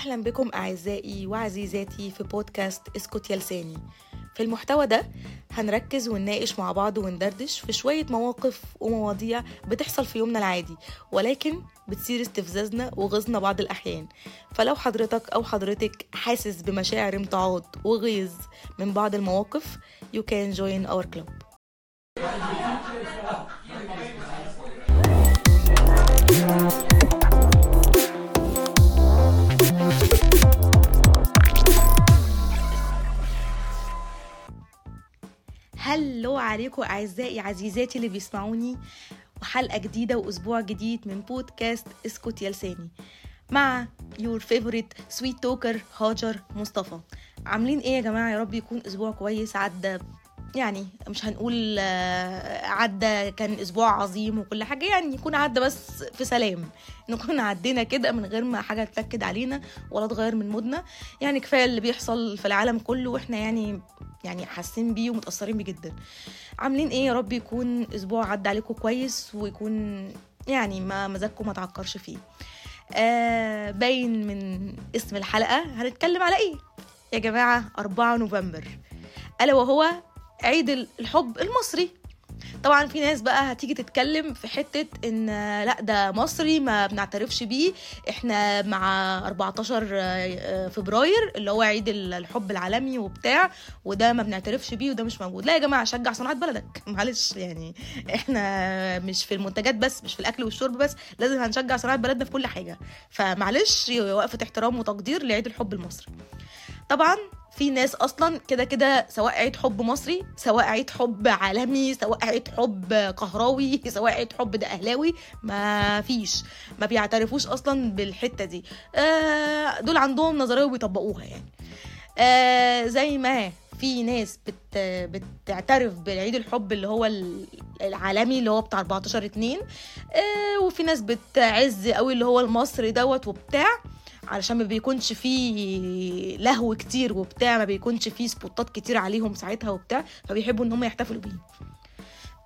أهلا بكم أعزائي وعزيزاتي في بودكاست اسكت يا لساني. في المحتوى ده هنركز ونناقش مع بعض وندردش في شوية مواقف ومواضيع بتحصل في يومنا العادي ولكن بتصير استفزازنا وغيظنا بعض الأحيان. فلو حضرتك أو حضرتك حاسس بمشاعر امتعاض وغيظ من بعض المواقف you can join our club. هلو عليكم أعزائي عزيزاتي اللي بيسمعوني وحلقة جديدة وأسبوع جديد من بودكاست اسكت يا لساني مع your favorite sweet talker هاجر مصطفى. عاملين إيه يا جماعة؟ يا رب يكون أسبوع كويس عدى يعني مش هنقول آه، عدى كان أسبوع عظيم وكل حاجة يعني يكون عدى بس في سلام. نكون عدينا كده من غير ما حاجة تنكد علينا ولا تغير من مودنا. يعني كفاية اللي بيحصل في العالم كله وإحنا يعني يعني حاسين بيه ومتأثرين بيه جدا. عاملين إيه؟ يا رب يكون أسبوع عدى عليكم كويس ويكون يعني ما مزاجكم ما تعكرش فيه. آه باين من اسم الحلقة هنتكلم على إيه؟ يا جماعة 4 نوفمبر. ألا وهو عيد الحب المصري. طبعا في ناس بقى هتيجي تتكلم في حتة إن لأ ده مصري ما بنعترفش بيه. إحنا مع 14 فبراير اللي هو عيد الحب العالمي وبتاع وده ما بنعترفش بيه وده مش موجود. لا يا جماعة شجع صناعة بلدك. معلش يعني إحنا مش في المنتجات بس مش في الأكل والشرب بس لازم هنشجع صناعة بلدنا في كل حاجة. فمعلش وقفة احترام وتقدير لعيد الحب المصري. طبعا في ناس أصلا كده كده سواء عيد حب مصري سواء عيد حب عالمي سواء عيد حب قهراوي سواء عيد حب ده اهلاوي ما فيش ما بيعترفوش أصلا بالحتة دي. آه دول عندهم نظرية وبيطبقوها يعني. آه زي ما في ناس بت بتعترف بالعيد الحب اللي هو العالمي اللي هو بتاع 14 2 آه وفي ناس بتعز قوي اللي هو المصري دوت وبتاع. علشان ما بيكونش فيه لهو كتير وبتاع ما بيكونش فيه سبوتات كتير عليهم ساعتها وبتاع فبيحبوا إن هم يحتفلوا بيه.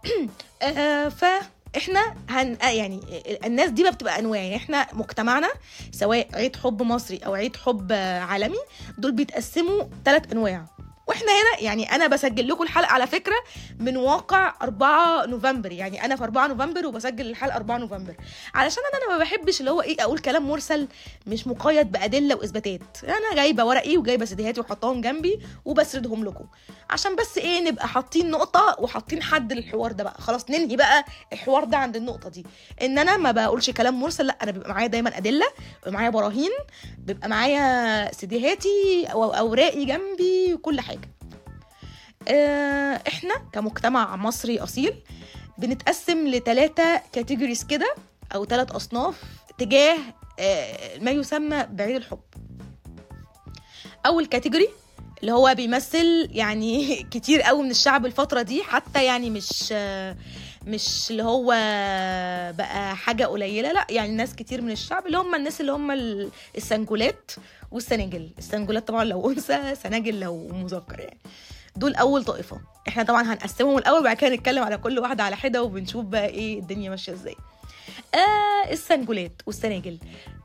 آه فاحنا هن يعني الناس دي بقى بتبقى أنواع يعني إحنا مجتمعنا سواء عيد حب مصري أو عيد حب عالمي دول بيتقسموا ثلاث أنواع. وإحنا هنا يعني أنا بسجل لكم الحلقة على فكرة من واقع 4 نوفمبر يعني أنا في 4 نوفمبر وبسجل الحلقة 4 نوفمبر. علشان أنا ما بحبش اللي هو إيه أقول كلام مرسل مش مقيد بأدلة وإثباتات. أنا جايبة ورقي وجايبة سيديهاتي وحطاهم جنبي وبسردهم لكم. عشان بس إيه نبقى حاطين نقطة وحاطين حد للحوار ده بقى. خلاص ننهي بقى الحوار ده عند النقطة دي. إن أنا ما بقولش كلام مرسل لأ أنا بيبقى معايا دايما أدلة بيبقى معايا براهين بيبقى معايا سيديهاتي أو أوراقي جنبي وكل حاجة. إحنا كمجتمع مصري أصيل بنتقسم لثلاثة كاتيجوريز كده أو ثلاث أصناف تجاه ما يسمى بعيد الحب. أول كاتيجوري اللي هو بيمثل يعني كتير قوي من الشعب الفترة دي حتى يعني مش مش اللي هو بقى حاجة قليلة لا يعني ناس كتير من الشعب اللي هم الناس اللي هم السنجولات والسناجل. السنجولات طبعا لو أنثى سناجل لو مذكر يعني. دول أول طائفة. إحنا طبعا هنقسمهم الأول وبعد كده نتكلم على كل واحدة على حدة وبنشوف بقى إيه الدنيا ماشية إزاي. آه السنجولات والسناجل.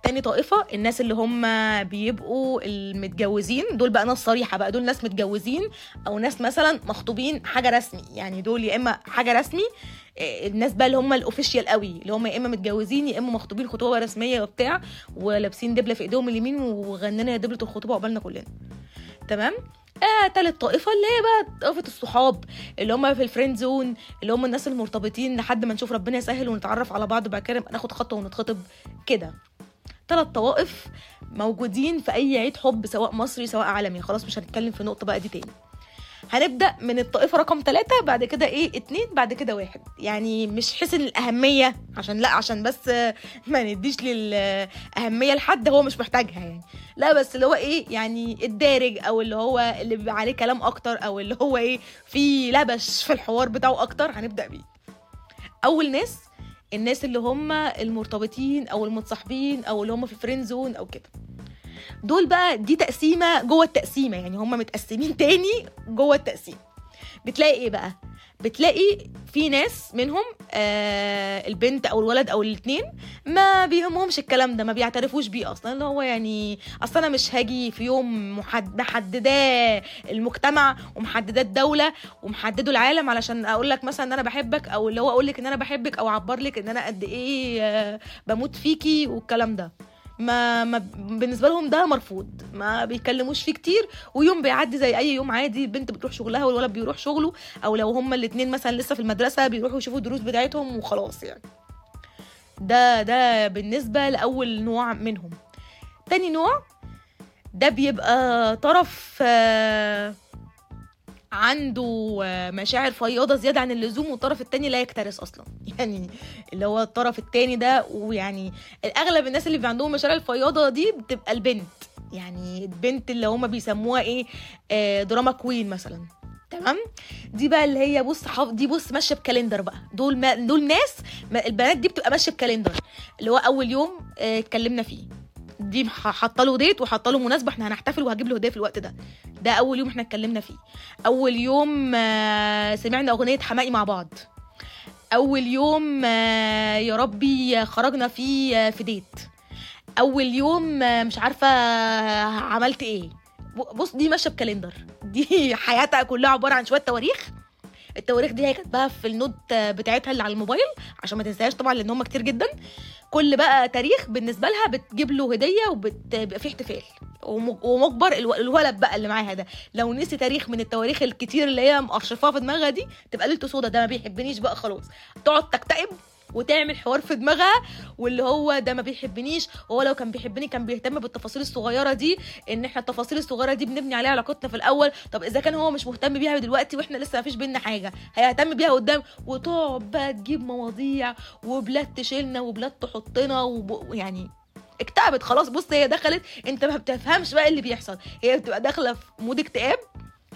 تاني طائفة الناس اللي هم بيبقوا المتجوزين دول بقى ناس صريحة بقى دول ناس متجوزين أو ناس مثلا مخطوبين حاجة رسمي. يعني دول يا إما حاجة رسمي الناس بقى اللي هم ال official قوي اللي هم يا إما متجوزين يا إما مخطوبين خطوبة رسمية وبتاع ولابسين دبلة في إيديهم اليمين وغننا يا دبلة الخطوبة عقبالنا كلنا. تمام؟ آه تالت طائفة اللي هي بقى طائفة الصحاب اللي هم في ال friend zone اللي هم الناس المرتبطين لحد ما نشوف ربنا يسهل ونتعرف على بعض وبعد كده ناخد خطوة ونتخطب كده. ثلاث طوائف موجودين في أي عيد حب سواء مصري سواء عالمي. خلاص مش هنتكلم في نقطة بقى دي تاني. هنبدأ من الطائفة رقم ثلاثة بعد كده إيه اتنين بعد كده واحد. يعني مش حيث الأهمية عشان لأ عشان بس ما نديش للأهمية لحد هو مش محتاجها يعني. لأ بس اللي هو إيه يعني الدارج أو اللي هو اللي بيبقى عليه كلام أكتر أو اللي هو إيه في لبش في الحوار بتاعه أكتر هنبدأ بيه. أول ناس الناس اللي هم المرتبطين أو المتصاحبين أو اللي هم في friend zone أو كده. دول بقى دي تقسيمة جوه التقسيمة يعني هم متقسمين تاني جوه التقسيم. بتلاقي إيه بقى؟ بتلاقي في ناس منهم آه البنت أو الولد أو الاثنين ما بيهمهمش الكلام ده ما بيعترفوش بيه أصلا اللي هو يعني أصلا أنا مش هاجي في يوم محد محدداه المجتمع ومحدداه الدولة ومحددة العالم علشان أقول لك مثلا إن أنا بحبك أو اللي هو أقول لك إن أنا بحبك أو أعبر لك إن أنا قد إيه آه بموت فيكي والكلام ده. ما, ما بالنسبة لهم ده مرفوض ما بيتكلموش فيه كتير ويوم بيعدي زي أي يوم عادي البنت بتروح شغلها والولد بيروح شغله أو لو هما الاثنين مثلا لسه في المدرسة بيروحوا يشوفوا الدروس بتاعتهم وخلاص يعني. ده ده بالنسبة لأول نوع منهم. تاني نوع ده بيبقى طرف آه عنده مشاعر فياضه زيادة عن اللزوم والطرف التاني لا يكترث أصلا. يعني اللي هو الطرف التاني ده ويعني الأغلب الناس اللي بيبقى عندهم مشاعر الفياضه دي بتبقى البنت. يعني البنت اللي هما بيسموها إيه؟ آه drama queen مثلا. تمام؟ دي بقى اللي هي بص حف... دي بص ماشية ب calendar بقى. دول ما... دول ناس ما... البنات دي بتبقى ماشية ب calendar. اللي هو أول يوم آه اتكلمنا فيه. دي حاطه له ديت وحاطه له مناسبه إحنا هنحتفل وهجيب له هديه في الوقت ده. ده أول يوم إحنا اتكلمنا فيه. أول يوم آه سمعنا أغنية حماقي مع بعض. أول يوم آه يا ربي خرجنا فيه في ديت أول يوم آه مش عارفة عملت إيه. بص دي ماشيه بكالندر دي حياتها كلها عبارة عن شوية تواريخ. التواريخ دي هي كاتباها في النوت بتاعتها اللي على الموبايل عشان ما تنساهاش طبعا لأن هم كتير جدا. كل بقى تاريخ بالنسبة لها بتجيب له هدية وبيبقى فيه احتفال. ومجبر الولد بقى اللي معاها ده. لو نسي تاريخ من التواريخ الكتير اللي هي مقرشفاها في دماغها دي تبقى ليلته سودا ده ما بيحبنيش بقى خلاص. تقعد تكتئب وتعمل حوار في دماغها واللي هو ده ما بيحبنيش. هو لو كان بيحبني كان بيهتم بالتفاصيل الصغيرة دي إن إحنا التفاصيل الصغيرة دي بنبني عليها علاقتنا في الأول. طب إذا كان هو مش مهتم بيها دلوقتي وإحنا لسه ما فيش بينا حاجة هيهتم بيها قدام. وتقعد بقى تجيب مواضيع وبلاد تشيلنا وبلاد تحطنا وب... يعني اكتئبت خلاص. بص هي دخلت أنت ما بتفهمش بقى اللي بيحصل. هي بتبقى داخلة في mood اكتئاب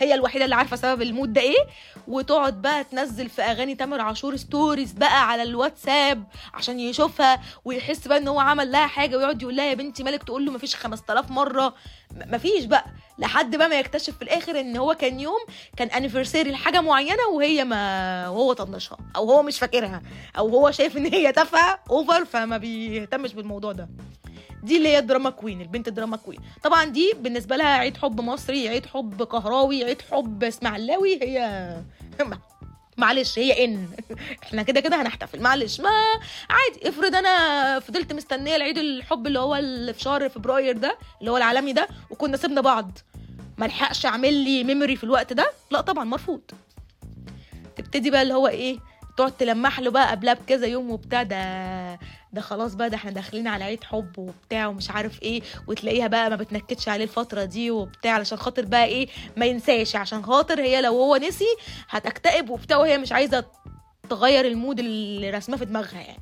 هي الوحيدة اللي عارفة سبب ال mood ده إيه. وتقعد بقى تنزل في أغاني تامر عاشور stories بقى على الواتساب عشان يشوفها ويحس بقى إن هو عمل لها حاجة ويقعد يقول لها يا بنتي مالك تقول له مفيش 5000 مرة. مفيش بقى. لحد بقى ما يكتشف في الآخر إن هو كان يوم كان anniversary لحاجة معينة وهي ما وهو طنشها أو هو مش فاكرها أو هو شايف إن هي تافهة over فما بيهتمش بالموضوع ده. دي اللي هي ال drama queen البنت ال drama queen. طبعا دي بالنسبة لها عيد حب مصري عيد حب كهراوي عيد حب اسماعيلاوي هي معلش هي إن. إحنا كده كده هنحتفل معلش. ما عادي. افرض أنا فضلت مستنية العيد الحب اللي هو اللي في شهر فبراير ده اللي هو العالمي ده وكنا سيبنا بعض. ما لحقش أعمل لي memory في الوقت ده؟ لا طبعا مرفوض. تبتدي بقى اللي هو إيه؟ تقعد تلمح له بقى قبلها بكذا يوم وبتاع ده ده خلاص بقى ده إحنا داخلين على عيد حب وبتاع ومش عارف إيه وتلاقيها بقى ما بتنكدش عليه الفترة دي وبتاع علشان خاطر بقى إيه ما ينساش عشان خاطر هي لو هو نسي هتكتئب وبتاع وهي مش عايزة تغير المود اللي رسمه في دماغها يعني.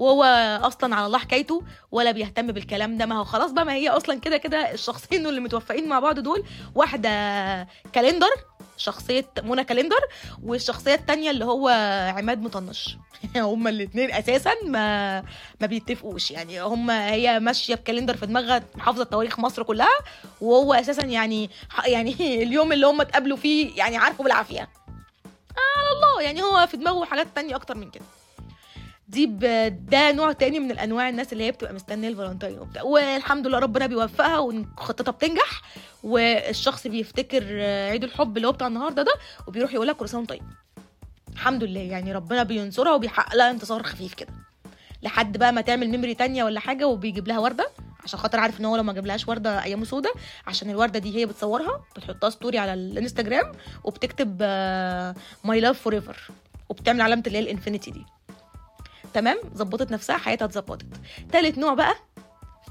وهو أصلا على الله حكايته ولا بيهتم بالكلام ده. ما هو خلاص بقى ما هي أصلا كده كده الشخصين اللي متوفقين مع بعض دول واحدة calendar شخصية منى calendar والشخصية التانية اللي هو عماد مطنش. هما الاثنين أساسا ما ما بيتفقوش. يعني هما هي ماشية ب calendar في دماغها محافظة تواريخ مصر كلها وهو أساسا يعني يعني اليوم اللي هما اتقابلوا فيه يعني عارفه بالعافية. على الله. يعني هو في دماغه حاجات تانية أكتر من كده. دي ده نوع تاني من الأنواع الناس اللي هي بتبقى مستنية الفالنتين وبتاع. والحمد لله ربنا بيوفقها وخطتها بتنجح والشخص بيفتكر عيد الحب اللي هو بتاع النهارده ده وبيروح يقول لك كل سنة طيب. الحمد لله يعني ربنا بينصرها وبيحقق لها انتصار خفيف كده. لحد بقى ما تعمل memory تانية ولا حاجة وبيجيب لها وردة عشان خاطر عارف ان هو لو ما جابلهاش وردة أيامه سودا عشان الوردة دي هي بتصورها بتحطها story على الانستجرام وبتكتب my love forever وبتعمل علامة اللي هي ال infinity دي. تمام؟ ظبطت نفسها حياتها اتظبطت. تالت نوع بقى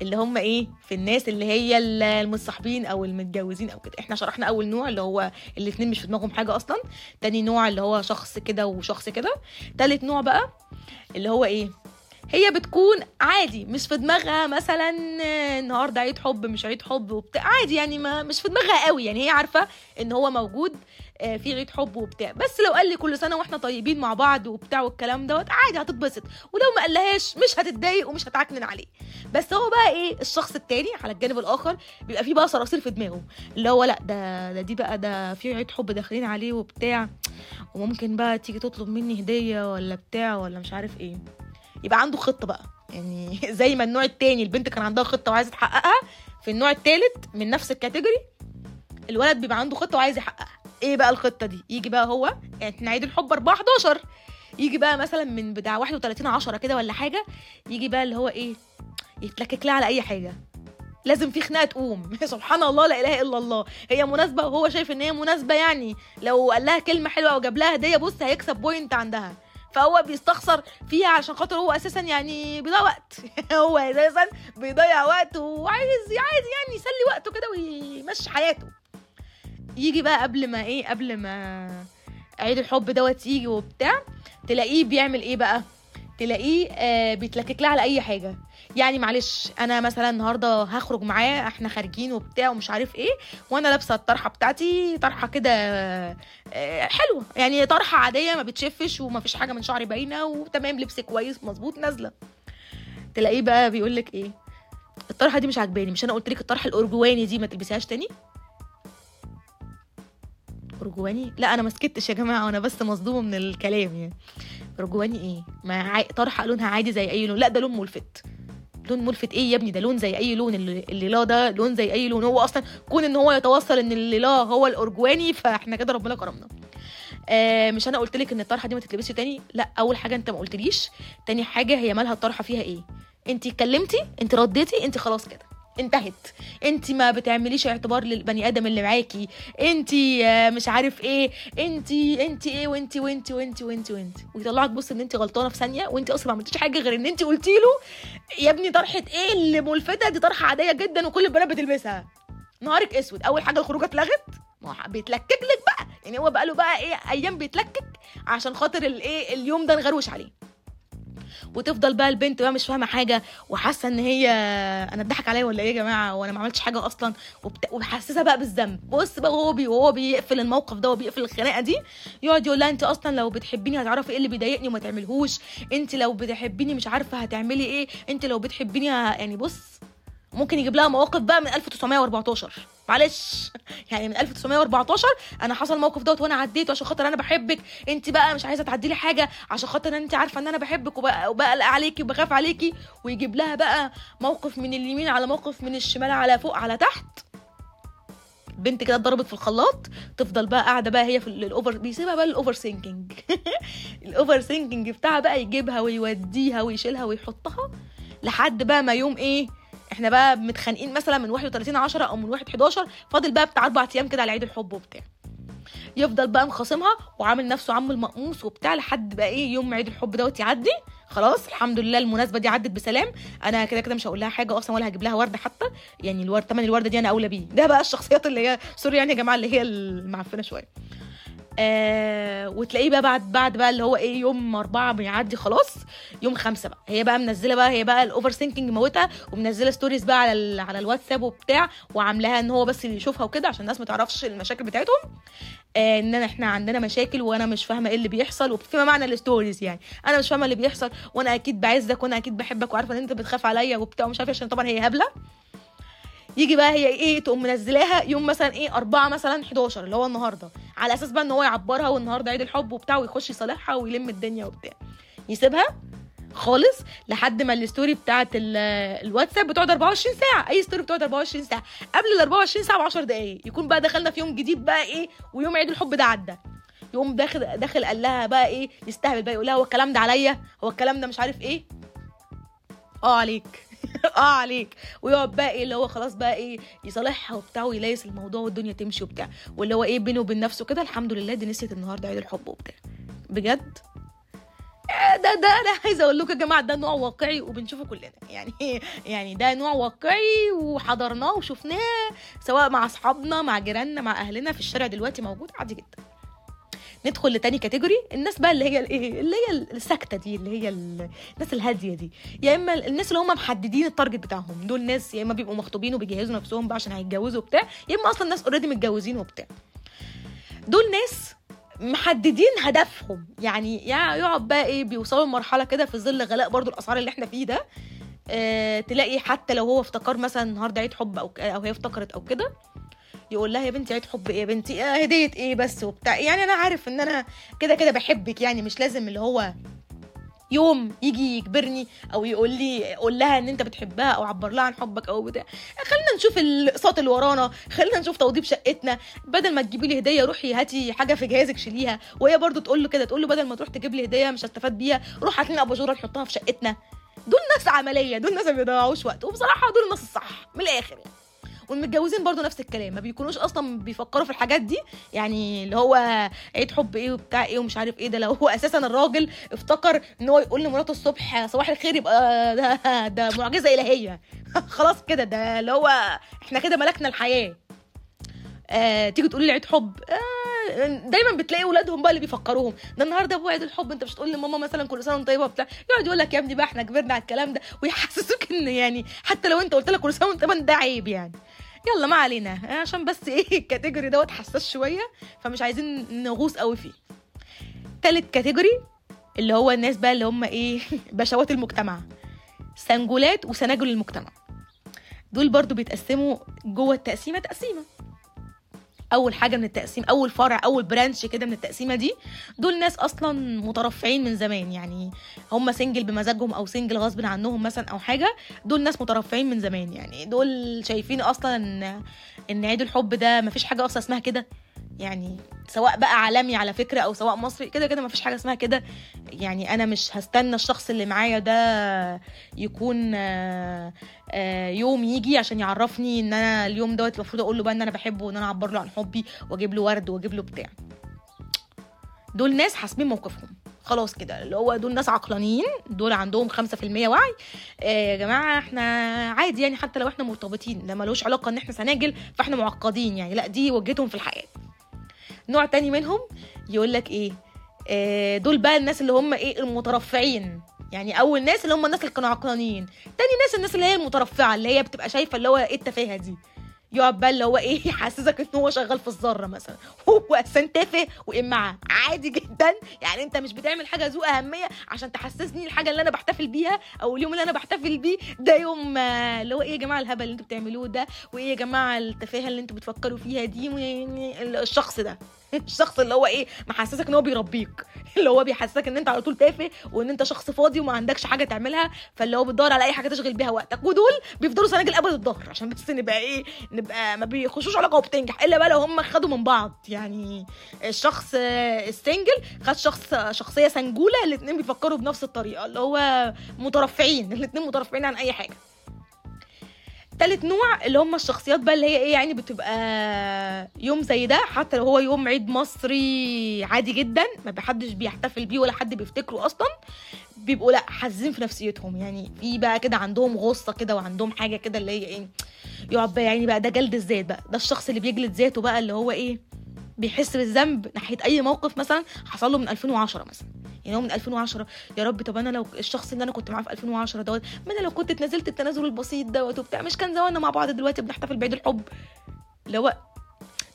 اللي هم إيه؟ في الناس اللي هي المصاحبين أو المتجوزين أو كده. إحنا شرحنا أول نوع اللي هو الاثنين مش في دماغهم حاجة أصلا. تاني نوع اللي هو شخص كده وشخص كده. تالت نوع بقى اللي هو إيه؟ هي بتكون عادي مش في دماغها مثلا النهارده عيد حب مش عيد حب وبتاع. عادي يعني ما مش في دماغها قوي. يعني هي عارفة إن هو موجود في عيد حب وبتاع. بس لو قال لي كل سنة وإحنا طيبين مع بعض وبتاع والكلام دوت عادي هتتبسط. ولو ما قالهاش مش هتتضايق ومش هتعكنن عليه. بس هو بقى إيه الشخص التاني على الجانب الآخر بيبقى فيه بقى صراصير في دماغه. اللي هو لأ ده ده دي بقى ده في عيد حب داخلين عليه وبتاع. وممكن بقى تيجي تطلب مني هدية ولا بتاع ولا مش عارف إيه. يبقى عنده خطة بقى. يعني زي ما النوع التاني البنت كان عندها خطة وعايزة تحققها في النوع التالت من نفس الكاتيجوري الولد بيبقى عنده خطة وعايز يحققها. إيه بقى الخطة دي؟ يجي بقى هو يعني إحنا عيد الحب 4 11 يجي بقى مثلا من بتاع 31 10 كده ولا حاجة يجي بقى اللي هو إيه يتلكك لها على أي حاجة. لازم في خناقة تقوم. سبحان الله لا إله إلا الله. هي مناسبة وهو شايف إن هي مناسبة يعني. لو قال لها كلمة حلوة وجاب لها هدية بص هيكسب بوينت عندها. فهو بيستخسر فيها عشان خاطر هو أساسا يعني بيضيع وقت. هو أساسا بيضيع وقت وعايز عايز يعني يسلي وقته كده ويمشي حياته. يجي بقى قبل ما إيه قبل ما عيد الحب دوت يجي وبتاع تلاقيه بيعمل إيه بقى؟ تلاقيه آه بيتلكك لها على أي حاجة. يعني معلش أنا مثلا النهارده هخرج معاه إحنا خارجين وبتاع ومش عارف إيه وأنا لابسة الطرحة بتاعتي طرحة كده آه، حلوة. يعني طرحة عادية ما بتشفش وما فيش حاجة من شعري باينة وتمام لبس كويس مظبوط نازلة. تلاقيه بقى بيقول لك إيه الطرحة دي مش عاجباني مش أنا قلت لك الطرحة الارجواني دي ما تلبسيهاش تاني؟ ارجواني لا أنا ما سكتش يا جماعة أنا بس مصدومة من الكلام يعني. ارجواني إيه؟ ما عا... طرحة لونها عادي زي أي لون. لا ده لون ملفت. لون ملفت إيه يا ابني؟ ده لون زي أي لون اللي لا ده لون زي أي لون. هو أصلا كون إن هو يتوصل إن اللي لا هو الارجواني فإحنا كده ربنا كرمنا. آه مش أنا قلت لك إن الطرحة دي ما تتلبسش تاني؟ لا أول حاجة أنت ما قلتليش. تاني حاجة هي مالها الطرحة فيها إيه؟ انت اتكلمتي انت رديتي انت خلاص كده. انتهت. انت ما بتعمليش اعتبار للبني آدم اللي معاكي. انت مش عارف إيه. انت انت إيه وانت وانت وانت وانت وانت ويطلعك بص ان انت غلطانة في ثانية وانت أصلا ما عملتيش حاجة غير ان انت قلتي له يا ابني طرحة إيه اللي ملفتة؟ دي طرحة عادية جدا وكل البنات بتلبسها. نهارك أسود. أول حاجة الخروجة اتلغت. ما بيتلكك لك بقى. يعني هو بقى له بقى إيه أيام بيتلكك عشان خاطر الايه اليوم ده نغروش عليه. وتفضل بقى البنت بقى مش فاهمة حاجة وحاسة إن هي أنا اتضحك عليا ولا إيه يا جماعة؟ وأنا ما عملتش حاجة أصلا وبت... بقى بالذنب. بص بقى وهو بي... وهو بيقفل الموقف ده وبيقفل الخناقة دي يقعد يقول لها أنت أصلا لو بتحبيني هتعرفي إيه اللي بيضايقني وما تعملهوش. أنت لو بتحبيني مش عارفة هتعملي إيه. أنت لو بتحبيني. يعني بص ممكن يجيب لها مواقف بقى من 1914 معلش. يعني من 1914 أنا حصل الموقف دوت وأنا عديته عشان خاطر أنا بحبك. أنت بقى مش عايزة تعدي لي حاجة عشان خاطر أنت عارفة إن أنا بحبك وبقلق عليكي وبخاف عليكي. ويجيب لها بقى موقف من اليمين على موقف من الشمال على فوق على تحت. بنت كده اتضربت في الخلاط. تفضل بقى قاعدة بقى هي في ال- ال over بيسيبها بقى ال overthinking ال overthinking بتاعها بقى يجيبها ويوديها ويشيلها ويحطها لحد بقى ما يوم إيه إحنا بقى متخانقين مثلا من 31 10 أو من 1 11 فاضل بقى بتاع أربع أيام كده على عيد الحب وبتاع. يفضل بقى مخاصمها وعامل نفسه عم المقموص وبتاع لحد بقى إيه يوم عيد الحب دوت يعدي. خلاص الحمد لله المناسبة دي عدت بسلام. أنا كده كده مش هقول لها حاجة أصلا ولا هجيب لها وردة حتى. يعني الورد تمن الوردة دي أنا أولى بيه. ده بقى الشخصيات اللي هي سوري يعني يا جماعة اللي هي المعفنة شوية. آه وتلاقيه بقى بعد بعد بقى اللي هو إيه يوم أربعة بيعدي خلاص يوم خمسة بقى. هي بقى منزلة بقى هي بقى ال overthinking موتها ومنزلة stories بقى على ال- على الواتساب وبتاع وعاملاها إن هو بس اللي يشوفها وكده عشان الناس ما تعرفش المشاكل بتاعتهم. آه إن إحنا عندنا مشاكل وأنا مش فاهمة إيه اللي بيحصل وفيما معنى ال stories يعني. أنا مش فاهمة اللي بيحصل وأنا أكيد بعزك وأنا أكيد بحبك وعارفة إن أنت بتخاف عليا وبتاع ومش عارفة عشان طبعا هي هبلة. يجي بقى هي إيه تقوم منزلاها يوم مثلا إيه أربعة مثلا 11 اللي هو النهارده. على أساس بقى إن هو يعبرها والنهاردة عيد الحب وبتاع ويخش يصالحها ويلم الدنيا وبتاع. يسيبها خالص لحد ما ال story بتاعت ال- الواتساب بتقعد 24 ساعة. أي story بتقعد 24 ساعة. قبل ال 24 ساعة ب 10 دقائق يكون بقى دخلنا في يوم جديد بقى إيه ويوم عيد الحب ده عدى. يقوم داخل داخل قال لها بقى إيه يستهبل بقى يقول لها هو الكلام ده عليا؟ هو الكلام ده مش عارف إيه؟ آه عليك. آه عليك. ويقعد بقى إيه اللي هو خلاص بقى إيه يصالحها وبتاع ويلايس الموضوع والدنيا تمشي وبتاع. واللي هو إيه بينه وبين نفسه كده الحمد لله دي نسيت النهارده عيد الحب وبتاع. بجد؟ آه، ده ده أنا عايزة أقول لكم يا جماعة ده نوع واقعي وبنشوفه كلنا. يعني يعني ده نوع واقعي وحضرناه وشفناه سواء مع أصحابنا مع جيراننا مع أهلنا في الشارع دلوقتي موجود عادي جدا. ندخل لتاني category الناس بقى اللي هي الايه اللي هي الساكتة دي اللي هي ال- الناس الهادية دي. يا إما الناس اللي هم محددين ال target بتاعهم. دول ناس يا إما بيبقوا مخطوبين وبيجهزوا نفسهم بقى عشان هيتجوزوا وبتاع يا إما أصلا ناس already متجوزين وبتاع. دول ناس محددين هدفهم. يعني يع- يقعد بقى إيه بيوصلوا لمرحلة كده في ظل غلاء برضو الأسعار اللي إحنا فيه ده. آه تلاقي حتى لو هو افتكر مثلا النهارده عيد حب أو أو هي افتكرت أو كده يقول لها يا بنتي عيد حب إيه يا بنتي؟ آه هدية إيه بس وبتاع. يعني أنا عارف إن أنا كده كده بحبك يعني مش لازم اللي هو يوم يجي يجبرني أو يقول لي قول لها إن أنت بتحبها أو عبر لها عن حبك أو بتاع. خلينا نشوف الاقساط اللي ورانا خلينا نشوف توضيب شقتنا. بدل ما تجيبي لي هدية روحي هاتي حاجة في جهازك شيليها. وهي برضو تقول له كده تقول له بدل ما تروح تجيب لي هدية مش هستفاد بيها روح هات لنا اباجوره نحطها في شقتنا. دول ناس عملية دول ناس ما بيضيعوش وقت. وبصراحة دول الناس الصح من الآخر يعني. والمتجوزين برضو نفس الكلام ما بيكونوش أصلا بيفكروا في الحاجات دي. يعني اللي هو عيد حب إيه وبتاع إيه ومش عارف إيه ده لو هو أساسا الراجل افتكر إن هو يقول لمراته الصبح صباح الخير يبقى ده ده معجزة إلهية. خلاص كده ده اللي هو إحنا كده ملكنا الحياة. آه تيجي تقولي لي عيد حب آه دايما بتلاقي ولادهم بقى اللي بيفكروهم. ده النهارده ابو عيد الحب أنت مش تقول لماما مثلا كل سنة وأنت طيبة وبتاع. يقعد يقول لك يا ابني بقى إحنا كبرنا على الكلام ده. ويحسسوك إن يعني حتى لو أنت قلت لك كل سنة وأنت طيبة ده عيب يعني. يلا ما علينا. عشان بس إيه الكاتيجوري دوت حساس شوية فمش عايزين نغوص قوي فيه. تالت category اللي هو الناس بقى اللي هم إيه بشوات المجتمع. single ات وسناجل المجتمع. دول برضو بيتقسموا جوه التقسيمة تقسيمة. أول حاجة من التقسيم أول فرع أول branch كده من التقسيمة دي دول ناس أصلا مترفعين من زمان. يعني هم single بمزاجهم أو single غصب عنهم مثلا أو حاجة دول ناس مترفعين من زمان. يعني دول شايفين أصلا إن عيد الحب ده مفيش حاجة أصلا اسمها كده. يعني سواء بقى عالمي على فكرة أو سواء مصري كده كده مفيش حاجة اسمها كده. يعني أنا مش هستنى الشخص اللي معايا ده يكون آه، آه، يوم يجي عشان يعرفني إن أنا اليوم دوت المفروض أقول له بقى إن أنا بحبه وإن أنا أعبر له عن حبي وأجيب له ورد وأجيب له بتاع. دول ناس حاسمين موقفهم. خلاص كده اللي هو دول ناس عقلانيين دول عندهم 5% وعي. آه يا جماعة إحنا عادي يعني حتى لو إحنا مرتبطين ده ملوش علاقة إن إحنا سناجل فإحنا معقدين يعني. لأ دي وجهتهم في الحياة. نوع تاني منهم يقول لك إيه؟ آه دول بقى الناس اللي هم إيه؟ المترفعين. يعني أول ناس اللي هم الناس اللي كانوا عقلانيين تاني ناس الناس اللي هي المترفعة اللي هي بتبقى شايفة اللي هو إيه التفاهة دي. يقعد بقى اللي هو إيه؟ يحسسك إن هو شغال في الذرة مثلا. هو أساسا تافه وامعه عادي جدا. يعني أنت مش بتعمل حاجة ذو أهمية عشان تحسسني الحاجة اللي أنا بحتفل بيها أو اليوم اللي أنا بحتفل بيه. ده يوم آه، اللي هو إيه يا جماعة الهبل اللي أنتوا بتعملوه ده؟ وإيه يا جماعة التفاهة اللي أنتوا بتفكروا فيها دي؟ الشخص ده. الشخص اللي هو إيه محسسك إن هو بيربيك. اللي هو بيحسسك إن أنت على طول تافه وإن أنت شخص فاضي وما عندكش حاجة تعملها فاللي هو بتدور على أي حاجة تشغل بيها وقتك. ودول بيفضلوا سناجل ابد الظهر عشان بس نبقى إيه نبقى ما بيخشوش علاقة وبتنجح. إلا بقى لو هم خدوا من بعض. يعني الشخص السنجل خد شخص شخصية سنجولة الاثنين بيفكروا بنفس الطريقة اللي هو مترفعين. الاثنين مترفعين عن أي حاجة. تالت نوع اللي هم الشخصيات بقى اللي هي إيه يعني بتبقى يوم زي ده حتى لو هو يوم عيد مصري عادي جدا ما حدش بيحتفل بيه ولا حد بيفتكره أصلا بيبقوا لأ حاسين في نفسيتهم. يعني في بقى كده عندهم غصة كده وعندهم حاجة كده اللي هي إيه يقعد بقى يعني بقى ده جلد الذات بقى ده الشخص اللي بيجلد ذاته بقى اللي هو إيه بيحس بالذنب ناحية أي موقف مثلا حصل له من 2010 مثلا. يعني هو من 2010 يا رب طب أنا لو الشخص اللي أنا كنت معاه في 2010 دوت ما أنا لو كنت اتنازلت التنازل البسيط دوت وبتاع مش كان زماننا مع بعض دلوقتي بنحتفل بعيد الحب. هو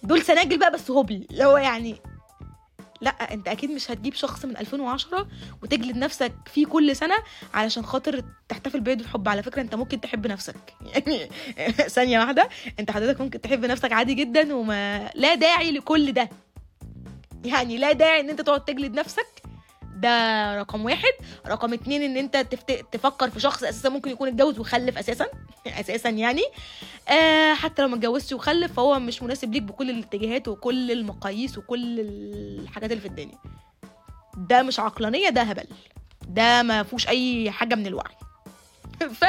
دول سناجل بقى بس هبل هو يعني لا أنت أكيد مش هتجيب شخص من 2010 وتجلد نفسك فيه كل سنة علشان خاطر تحتفل بعيد الحب. على فكرة أنت ممكن تحب نفسك. يعني ثانية واحدة أنت حضرتك ممكن تحب نفسك عادي جدا وما لا داعي لكل ده. يعني لا داعي إن أنت تقعد تجلد نفسك ده رقم واحد. رقم اتنين ان انت تفت... تفكر في شخص أساسا ممكن يكون اتجوز وخلف أساسا أساسا يعني. آه حتى لو ما اتجوزش وخلف فهو مش مناسب ليك بكل الاتجاهات وكل المقاييس وكل الحاجات اللي في الدنيا. ده مش عقلانية ده هبل. ده ما فيهوش أي حاجة من الوعي. ف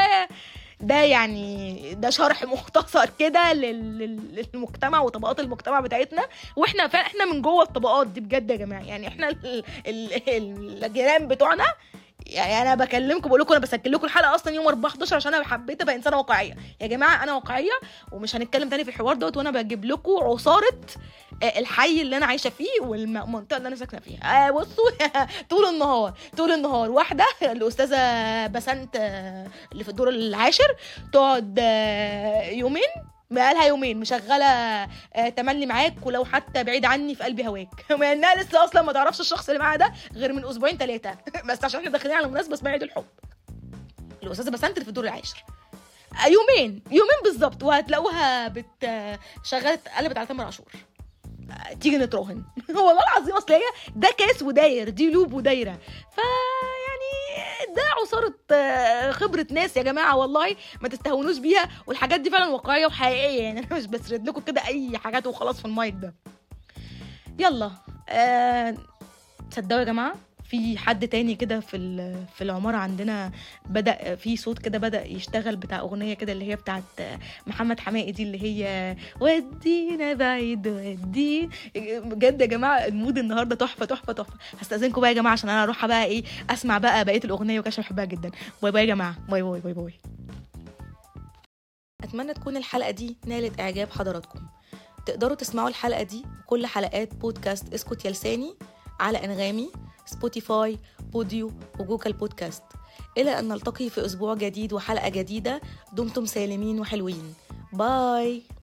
ده يعني ده شرح مختصر كده لل- لل- للمجتمع وطبقات المجتمع بتاعتنا. وإحنا فعلا إحنا من جوه الطبقات دي بجد يا جماعة. يعني إحنا ال- ال- ال- الجيران بتوعنا يعني أنا بكلمكم بقول لكم أنا بسجل لكم الحلقة أصلا يوم 4 11 عشان أنا حبيت أبقى إنسانة واقعية. يا جماعة أنا واقعية ومش هنتكلم تاني في الحوار دوت وأنا بجيب لكم عصارة آه، الحي اللي أنا عايشة فيه والمنطقة اللي أنا ساكنة فيها. آه بصوا طول النهار طول النهار واحدة الأستاذة بسنت آه، اللي في الدور العاشر تقعد آه، يومين بقالها يومين مشغلة آه، تملي معاك ولو حتى بعيد عني في قلبي هواك. مع إنها لسه أصلا ما تعرفش الشخص اللي معاها ده غير من أسبوعين ثلاثة بس عشان إحنا داخلين على مناسبة اسمها عيد الحب. الأستاذة بسنت في الدور العاشر. آه، يومين يومين بالظبط. وهتلاقوها بت آه، شغلت قلبت على تامر عاشور. تيجي نتراهن. والله العظيم أصل هي ده كاس وداير دي لوب ودايرة. فيعني ده عصارة آه، خبرة ناس يا جماعة والله ما تستهونوش بيها والحاجات دي فعلا واقعية وحقيقية. يعني أنا مش بسرد لكم كده أي حاجات وخلاص في المايك ده. يلا آه تصدقوا يا جماعة؟ في حد تاني كده في في العمارة عندنا بدأ في صوت كده بدأ يشتغل بتاع أغنية كده اللي هي بتاعت محمد حماقي دي اللي هي ودينا بعيد ودي بجد يا جماعة المود النهاردة تحفة تحفة تحفة. هستأذنكم بقى يا جماعة عشان أنا أروح بقى إيه أسمع بقى بقية الأغنية وكاش بحبها جدا. bye bye يا جماعة. bye bye bye bye. أتمنى تكون الحلقة دي نالت إعجاب حضراتكم. تقدروا تسمعوا الحلقة دي وكل حلقات بودكاست اسكت يا لساني. على أنغامي سبوتيفاي بوديو وجوجل بودكاست. إلى أن نلتقي في أسبوع جديد وحلقة جديدة دمتم سالمين وحلوين. bye